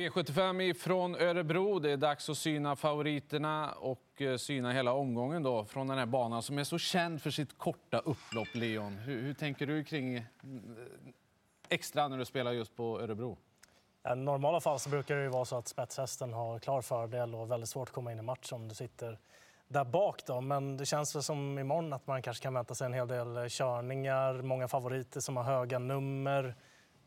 V75 från Örebro. Det är dags att syna favoriterna och eh, syna hela omgången då från den här banan som är så känd för sitt korta upplopp, Leon. Hur, hur tänker du kring eh, extra när du spelar just på Örebro? I normala fall så brukar det ju vara så att spetshästen har klar fördel och väldigt svårt att komma in i match om du sitter där bak. Då. Men det känns väl som imorgon att man kanske kan vänta sig en hel del eh, körningar, många favoriter som har höga nummer.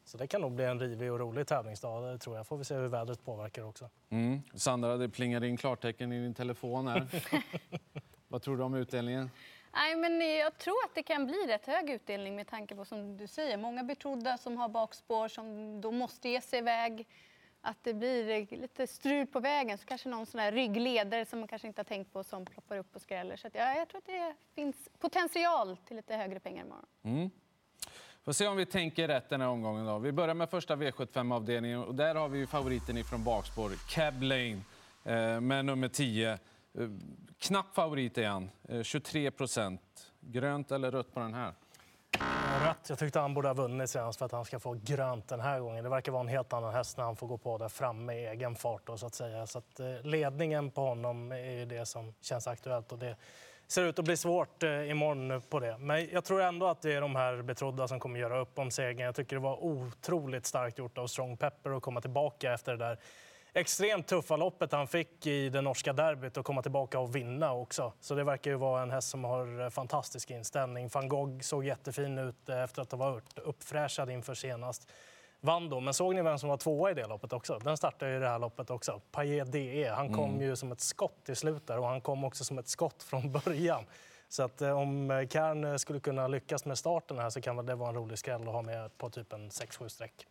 Så det kan nog bli en rivig och rolig tävlingsdag. Det tror jag. Får vi se hur vädret påverkar också. Mm. Sandra, det plingar in klartecken i din telefon här. Vad tror du om utdelningen? Nej, men jag tror att det kan bli rätt hög utdelning med tanke på som du säger, många betrodda som har bakspår som då måste ge sig iväg. Att det blir lite strul på vägen, så kanske någon sån där ryggledare som man kanske inte har tänkt på som ploppar upp och skräller. Så att, ja, jag tror att det finns potential till lite högre pengar imorgon. Mm. Får se om vi tänker rätt den här omgången. Då. Vi börjar med första V75-avdelningen och där har vi favoriten ifrån bakspår, Cab Lane, eh, med nummer 10. Eh, knapp favorit är han, 23 procent. Grönt eller rött på den här? Rött. Jag tyckte han borde ha vunnit senast för att han ska få grönt den här gången. Det verkar vara en helt annan häst när han får gå på där framme i egen fart. Då, så att säga. Så att, eh, ledningen på honom är det som känns aktuellt. Och det ser ut att bli svårt eh, imorgon på det. Men jag tror ändå att det är de här betrodda som kommer göra upp om segern. Jag tycker det var otroligt starkt gjort av Strong Pepper att komma tillbaka efter det där extremt tuffa loppet han fick i det norska derbyt och komma tillbaka och vinna också. Så det verkar ju vara en häst som har eh, fantastisk inställning. Van Gogh såg jättefin ut eh, efter att ha varit uppfräschad inför senast. Vann då. Men såg ni vem som var tvåa i det loppet också? Den startade ju det här loppet också. Payet DE. Han kom mm. ju som ett skott i slutet och han kom också som ett skott från början. Så att eh, om Kern skulle kunna lyckas med starten här så kan det vara en rolig skräll att ha med på typ en 6-7 streck.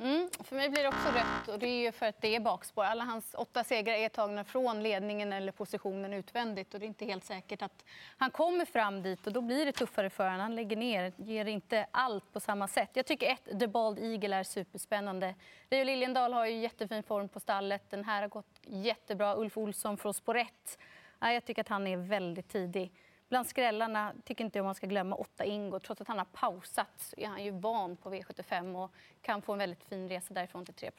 Mm, för mig blir det också rött och det är ju för att det är bakspår. Alla hans åtta segrar är tagna från ledningen eller positionen utvändigt och det är inte helt säkert att han kommer fram dit och då blir det tuffare för honom. Han lägger ner, ger inte allt på samma sätt. Jag tycker ett, The Bald Eagle är superspännande. Rio Liljendal har ju jättefin form på stallet. Den här har gått jättebra. Ulf Olsson från spår 1. Jag tycker att han är väldigt tidig. Bland skrällarna tycker inte jag man ska glömma åtta Ingo. Trots att han har pausat så är han ju van på V75 och kan få en väldigt fin resa därifrån till 3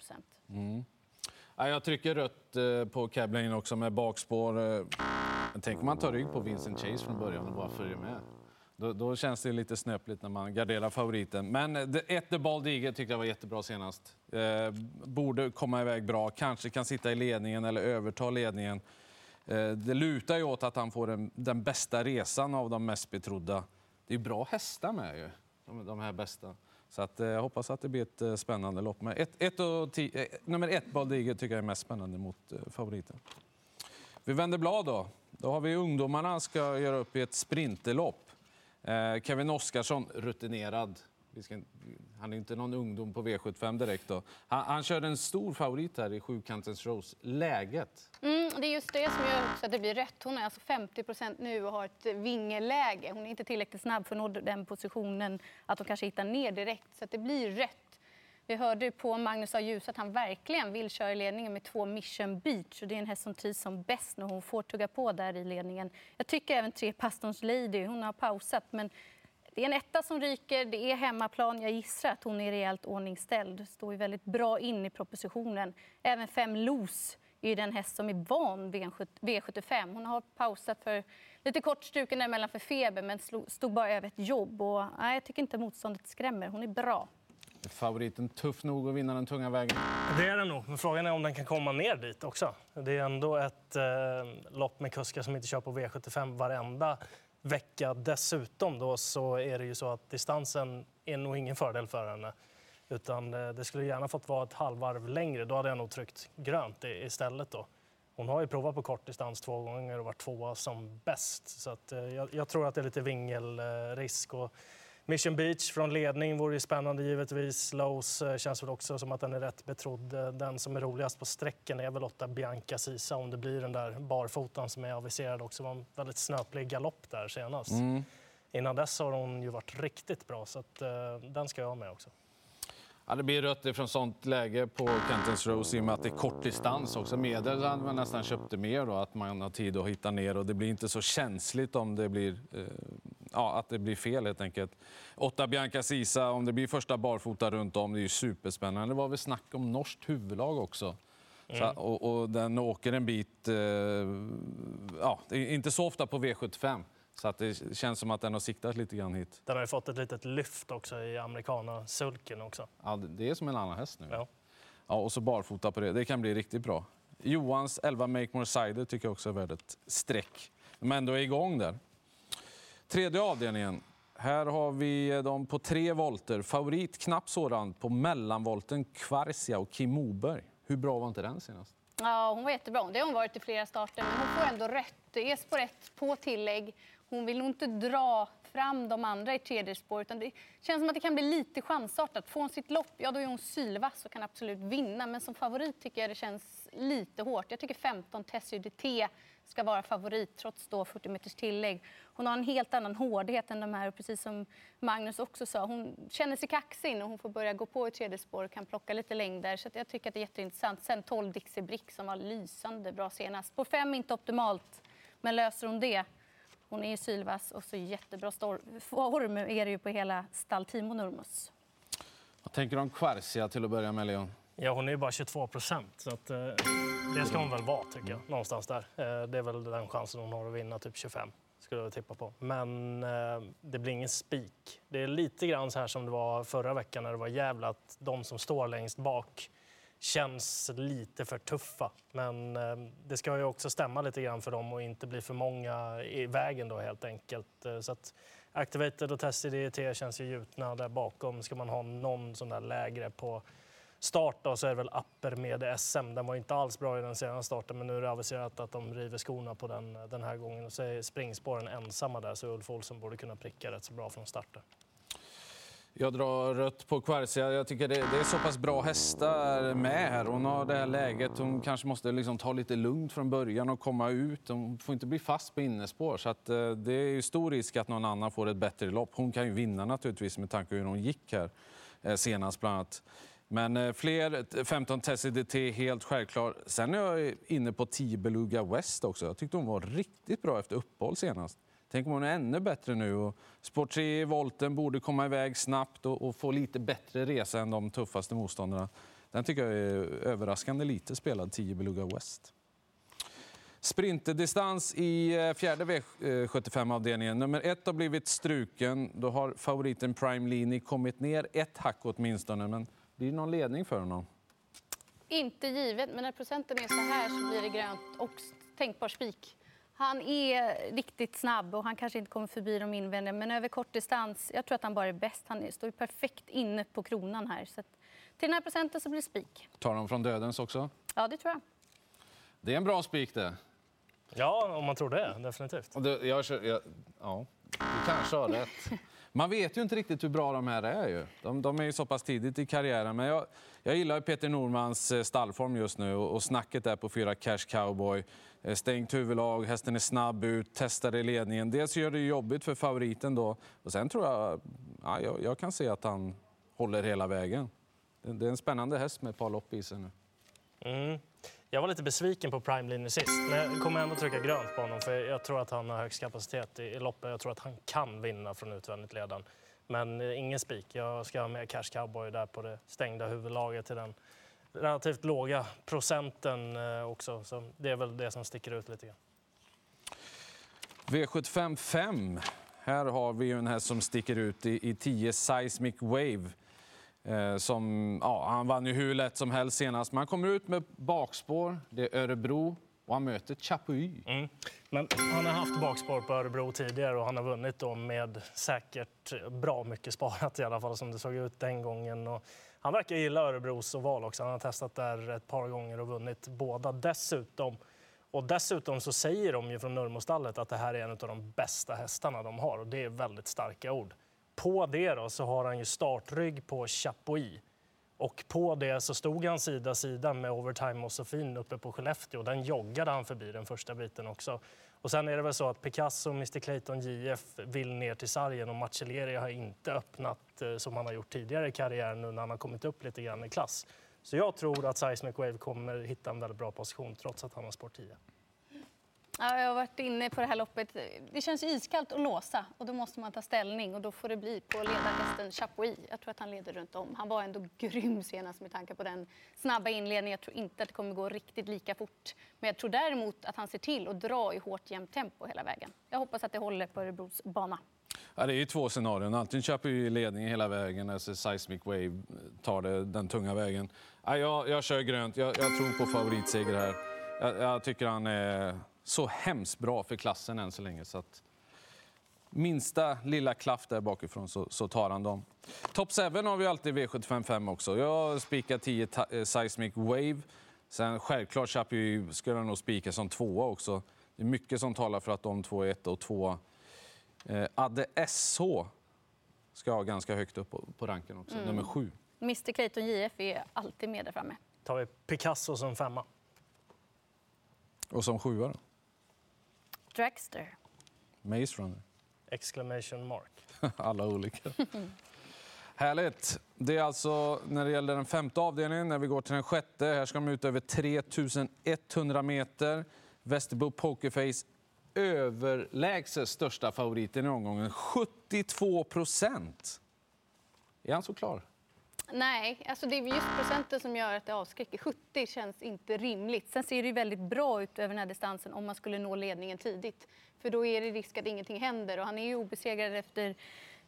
mm. Jag trycker rött eh, på Cablain också med bakspår. Eh. Tänk om man tar rygg på Vincent Chase från början och bara följer med. Då, då, känns det lite snöpligt när man garderar favoriten. Men eh, ett The Bald Eagle tyckte jag var jättebra senast. Eh, borde komma iväg bra, kanske kan sitta i ledningen eller överta ledningen. Eh, det lutar ju åt att han får den, den bästa resan av de mest betrodda. Det är bra hästar med ju, de, de här bästa. Så att, eh, jag hoppas att det blir ett eh, spännande lopp. Men ett, ett och tio, nummer ett, Baldiger, tycker jag är mest spännande mot favoriten. Vi vänder blad då. Då har vi ungdomarna ska göra upp i ett sprinterlopp. Kevin Oskarsson, rutinerad Ska, han är inte någon ungdom på V75 direkt. Då. Han, han kör en stor favorit här i sjukantens Rose. Läget? Mm, Mm, det är just det som gör också att det blir rätt. Hon är alltså 50% nu och har ett vingeläge. Hon är inte tillräckligt snabb för att nå den positionen att hon kanske hittar ner direkt. Så det blir rätt. Vi hörde på Magnus A. Ljus att han verkligen vill köra i ledningen med två Mission Beach. Och det är en häst som trivs som bäst när hon får tugga på där i ledningen. Jag tycker även tre Pastons Lady. Hon har pausat, men det är en etta som ryker, det är hemmaplan. Jag gissar att hon är rejält ordningställd. Står ju väldigt bra in i propositionen. Även fem Los är den häst som är van V75. Hon har pausat för lite kort struken däremellan för feber men stod bara över ett jobb. Och, nej, jag tycker inte motståndet skrämmer. Hon är bra. Är favoriten tuff nog att vinna den tunga vägen? Det är den nog, men frågan är om den kan komma ner dit också. Det är ändå ett eh, lopp med kuskar som inte kör på V75 varenda vecka. Dessutom då så är det ju så att distansen är nog ingen fördel för henne. Utan eh, det skulle gärna fått vara ett halvvarv längre. Då hade jag nog tryckt grönt istället. Då. Hon har ju provat på kortdistans två gånger och varit tvåa som bäst. Så att, eh, jag, jag, tror att det är lite vingelrisk. Och Mission Beach från ledning vore spännande givetvis. Lowe's eh, känns väl också som att den är rätt betrodd. Den som är roligast på sträcken är väl Lotta Bianca Sisa om det blir den där barfotan som är aviserad också. Det var en väldigt snöplig galopp där senast. Mm. Innan dess har hon ju varit riktigt bra så att, den ska jag ha med också. Ja, det blir rött från sånt läge på Kentons Rose i och med att det är kort distans också. Medel man nästan köpte mer då, att man har tid att hitta ner och det blir inte så känsligt om det blir eh, ja, att det blir fel helt enkelt. Åtta Bianca Sisa, om det blir första barfota runt om, det är ju superspännande. Det var väl snack om norskt huvudlag också. Så, och, och den åker en bit, eh, ja, inte så ofta på V75. Så att det känns som att den har siktat lite grann hit. Den har ju fått ett litet lyft också i amerikana-sulken också. Ja, det är som en annan häst nu. Ja. Ja, och så barfota på det. Det kan bli riktigt bra. Johans 11 Make More Cider tycker jag också är värd ett streck. Är ändå igång där. Tredje avdelningen. Här har vi dem på tre volter. Favorit, knapp sådan, på mellanvolten Kvarsia och Kim Moberg. Hur bra var inte den senast? Ja, hon var jättebra. Det har hon varit i flera starter, men hon får ändå rött. Det är spår på tillägg. Hon vill nog inte dra fram de andra i tredje spår. Utan det känns som att det kan bli lite chansartat. Får hon sitt lopp, ja då är hon sylvass och kan absolut vinna. Men som favorit tycker jag det känns lite hårt. Jag tycker 15 Tessie DT ska vara favorit trots då 40 meters tillägg. Hon har en helt annan hårdhet än de här och precis som Magnus också sa, hon känner sig kaxig och hon får börja gå på i tredje spår och kan plocka lite längder. Så att jag tycker att det är jätteintressant. Sen 12 Dixie Brick som var lysande bra senast. Spår 5 inte optimalt, men löser hon det hon är ju sylvass och så jättebra stor- form är det ju på hela stall Timo Nurmos. Vad tänker du om Kvarsia till att börja med, Leon? Ja, hon är ju bara 22 procent, så att, eh, det ska hon väl vara, tycker jag. Någonstans där. Eh, det är väl den chansen hon har att vinna, typ 25, skulle jag tippa på. Men eh, det blir ingen spik. Det är lite grann så här som det var förra veckan när det var jävla att de som står längst bak känns lite för tuffa. Men eh, det ska ju också stämma lite grann för dem och inte bli för många i vägen då helt enkelt. Eh, så att Activated och Tested DET känns ju gjutna där bakom. Ska man ha någon sån där lägre på start då, så är det väl Apper med SM. Den var inte alls bra i den senaste starten men nu är det aviserat att de river skorna på den eh, den här gången. Och så är springspåren ensamma där så Ulf Olsson borde kunna pricka rätt så bra från starten. Jag drar rött på Kvarsia. Jag tycker det, det är så pass bra hästar med här. Hon har det här läget. Hon kanske måste liksom ta lite lugnt från början och komma ut. Hon får inte bli fast på innespår. Så att, eh, det är ju stor risk att någon annan får ett bättre lopp. Hon kan ju vinna naturligtvis med tanke på hur hon gick här eh, senast bland annat. Men eh, fler 15 Tessie helt självklart. Sen är jag inne på 10 Beluga West också. Jag tyckte hon var riktigt bra efter uppehåll senast. Tänk om hon är ännu bättre nu. Och Sport 3 i volten borde komma iväg snabbt och, och få lite bättre resa än de tuffaste motståndarna. Den tycker jag är överraskande lite spelad, 10 Beluga West. Sprinterdistans i eh, fjärde V75-avdelningen. Eh, Nummer ett har blivit struken. Då har favoriten Prime Lini kommit ner ett hack åtminstone. Men blir det någon ledning för honom? Inte givet, men när procenten är så här så blir det grönt och tänkbar spik. Han är riktigt snabb och han kanske inte kommer förbi de invändiga, men över kort distans, jag tror att han bara är bäst. Han står ju perfekt inne på kronan här. Så att, till den här procenten så blir det spik. Tar de från dödens också? Ja, det tror jag. Det är en bra spik det. Ja, om man tror det, definitivt. Kör- jag, ja, du kanske har rätt. Man vet ju inte riktigt hur bra de här är. Ju. De, de är ju så pass tidigt i karriären. Men jag, jag gillar Peter Normans eh, stallform just nu och, och snacket där på fyra Cash Cowboy. Eh, stängt huvudlag, hästen är snabb ut, testar i ledningen. Dels gör det jobbigt för favoriten då. Och sen tror jag, ja, jag, jag kan se att han håller hela vägen. Det, det är en spännande häst med ett par lopp i sig nu. Mm. Jag var lite besviken på Prime Linje sist, men jag kommer ändå trycka grönt på honom för jag tror att han har högst kapacitet i, loppet. Jag tror att han kan vinna från utvändigt ledan. Men eh, ingen spik. Jag ska ha med Cash Cowboy där på det stängda huvudlaget till den relativt låga procenten eh, också. Så det är väl det som sticker ut lite grann. V75 5. Här har vi ju en häst som sticker ut i, i 10 Seismic Wave. Eh, som, ja, han vann ju hur lätt som helst senast, men han kommer ut med bakspår. Det är Örebro och han möter Chapuis. Mm. Men han har haft bakspår på Örebro tidigare och han har vunnit dem med säkert bra mycket sparat i alla fall som det såg ut den gången. Och han verkar gilla Örebros oval också. Han har testat där ett par gånger och vunnit båda dessutom. Och dessutom så säger de ju från Nurmostallet att det här är en av de bästa hästarna de har och det är väldigt starka ord. På det då så har han ju startrygg på Chapuis. Och på det så stod han sida sida med Overtime och Sofin uppe på Skellefteå. Den joggade han förbi den första biten också. Och sen är det väl så att Picasso och Mr Clayton JF vill ner till sargen och Macelleri har inte öppnat eh, som han har gjort tidigare i karriären nu när han har kommit upp lite grann i klass. Så jag tror att Seismic Wave kommer hitta en väldigt bra position trots att han har spår 10. Ja, jag har varit inne på det här loppet. Det känns iskallt att låsa och då måste man ta ställning och då får det bli på ledarhästen Chapuis. Jag tror att han leder runt om. Han var ändå grym senast med tanke på den snabba inledningen. Jag tror inte att det kommer gå riktigt lika fort. Men jag tror däremot att han ser till att dra i hårt jämnt tempo hela vägen. Jag hoppas att det håller på Örebros bana. Ja, det är ju två scenarion. Antingen köper vi ledningen hela vägen eller Seismic Wave tar det den tunga vägen. Ja, jag, jag kör grönt. Jag, jag tror på favoritseger här. Jag, jag, tycker han är så hemskt bra för klassen än så länge. Så att minsta lilla klaff där bakifrån så, så tar han dem. Top 7 har vi alltid V755 också. Jag spikar 10 eh, Seismic Wave. Sen självklart Chapuis skulle jag nog spika som tvåa också. Det är mycket som talar för att de två är ett och tvåa. Eh, Adde SH ska ha ganska högt upp på, på ranken också, mm. nummer sju. Mr Clayton JF är alltid med där framme. tar vi Picasso som femma. Och som sjua då? Dragster. Maze Runner. Exclamation mark. Alla olika. Härligt. Det är alltså när det gäller den femte avdelningen, när vi går till den sjätte. Här ska de ut över 3100 meter. Västerbo Pokerface överlägset största favoriten i omgången. 72 procent. Är han så klar? Nej, alltså det är just procenten som gör att det avskräcker. 70 känns inte rimligt. Sen ser det väldigt bra ut över den här distansen om man skulle nå ledningen tidigt. För då är det risk att ingenting händer och han är ju obesegrad efter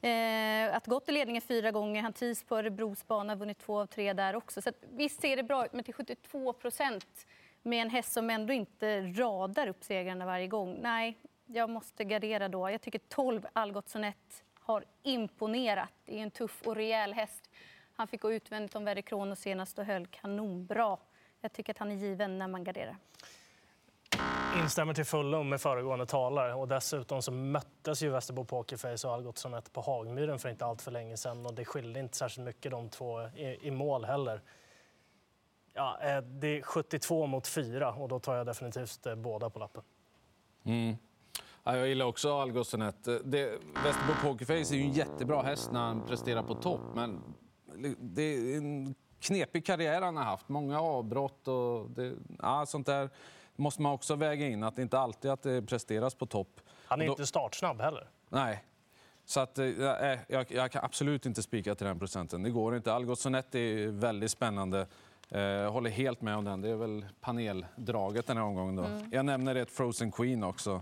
eh, att gått i ledningen fyra gånger. Han trivs på Örebros bana, vunnit två av tre där också. Så att, visst ser det bra ut, men till 72 procent med en häst som ändå inte radar upp segrarna varje gång. Nej, jag måste gardera då. Jag tycker 12 Algot Sonett har imponerat. Det är en tuff och rejäl häst. Han fick gå utvändigt om Verre Kronos senast och höll kanonbra. Jag tycker att han är given när man garderar. Instämmer till fullo med föregående talare. Och dessutom så möttes ju Västerbo Pokerface och Algot Sonett på Hagmyren för inte allt för länge sedan. Och det skilde inte särskilt mycket de två i, i mål heller. Ja, eh, det är 72 mot 4 och då tar jag definitivt eh, båda på lappen. Mm. Ja, jag gillar också Algotssonet. Västerbo Pokerface är ju en jättebra häst när han presterar på topp. Men det är en knepig karriär han har haft. Många avbrott och det, ja, sånt där måste man också väga in. Att det inte alltid att det presteras på topp. Han är då, inte startsnabb heller. Nej. Så att, äh, jag, jag, kan absolut inte spika till den procenten. Det går inte. Algotssonet är väldigt spännande. Jag håller helt med om den. Det är väl paneldraget den här omgången. Då. Mm. Jag nämner ett Frozen Queen också.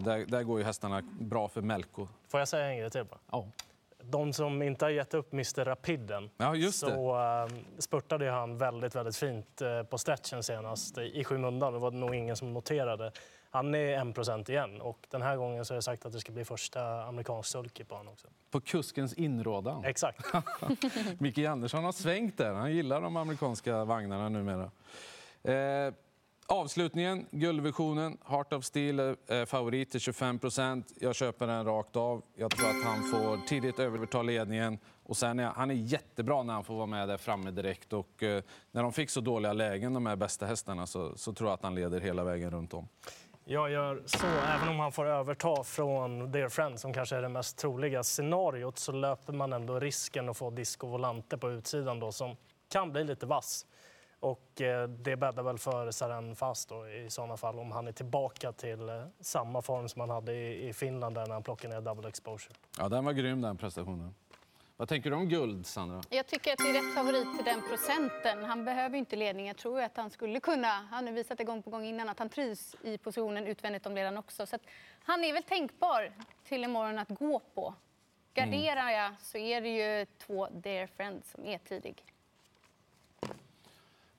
Där, där går ju hästarna bra för Melko. Får jag säga en grej till? Ja. De som inte har gett upp Mr Rapiden ja, just så uh, spurtade han väldigt, väldigt fint uh, på stretchen senast i skymundan. Det var nog ingen som noterade. Han är 1 igen och den här gången så är det sagt att det ska bli första amerikansk sulky på honom också. På kuskens inrådan? Exakt. Micke Andersson har svängt där. Han gillar de amerikanska vagnarna numera. Eh, avslutningen, guldvisionen. Heart of Steel är eh, favorit till 25% Jag köper den rakt av. Jag tror att han får tidigt överta ledningen. Och sen är, han är jättebra när han får vara med där framme direkt. Och, eh, när de fick så dåliga lägen, de här bästa hästarna, så, så tror jag att han leder hela vägen runt om. Jag gör så. Även om han får överta från Dear Friend, som kanske är det mest troliga scenariot, så löper man ändå risken att få Disco Volante på utsidan då, som kan bli lite vass. Och eh, det bäddar väl för Saren Fast då, i sådana fall om han är tillbaka till eh, samma form som han hade i Finland där när han plockade ner double exposure. Ja, den var grym den prestationen. Vad tänker du om guld, Sandra? Jag tycker att det är rätt favorit till den procenten. Han behöver inte ledning. Jag tror att han skulle kunna. Han har visat det gång på gång innan att han trivs i positionen utvändigt om ledaren också. Så han är väl tänkbar till imorgon att gå på. Garderar jag så är det ju två Dear Friends som är tidig.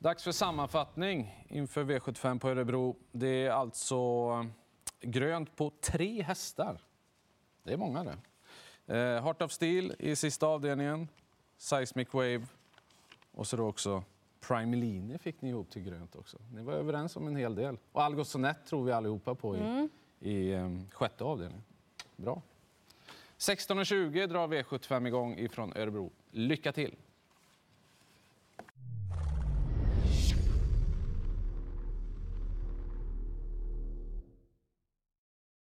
Dags för sammanfattning inför V75 på Örebro. Det är alltså grönt på tre hästar. Det är många det. Eh, Heart of Steel i sista avdelningen. Seismic Wave. Och så då också Primeline fick ni ihop till grönt också. Ni var överens om en hel del. Och Algot Sonett tror vi allihopa på i, mm. i um, sjätte avdelningen. Bra. 16.20 drar V75 igång ifrån Örebro. Lycka till!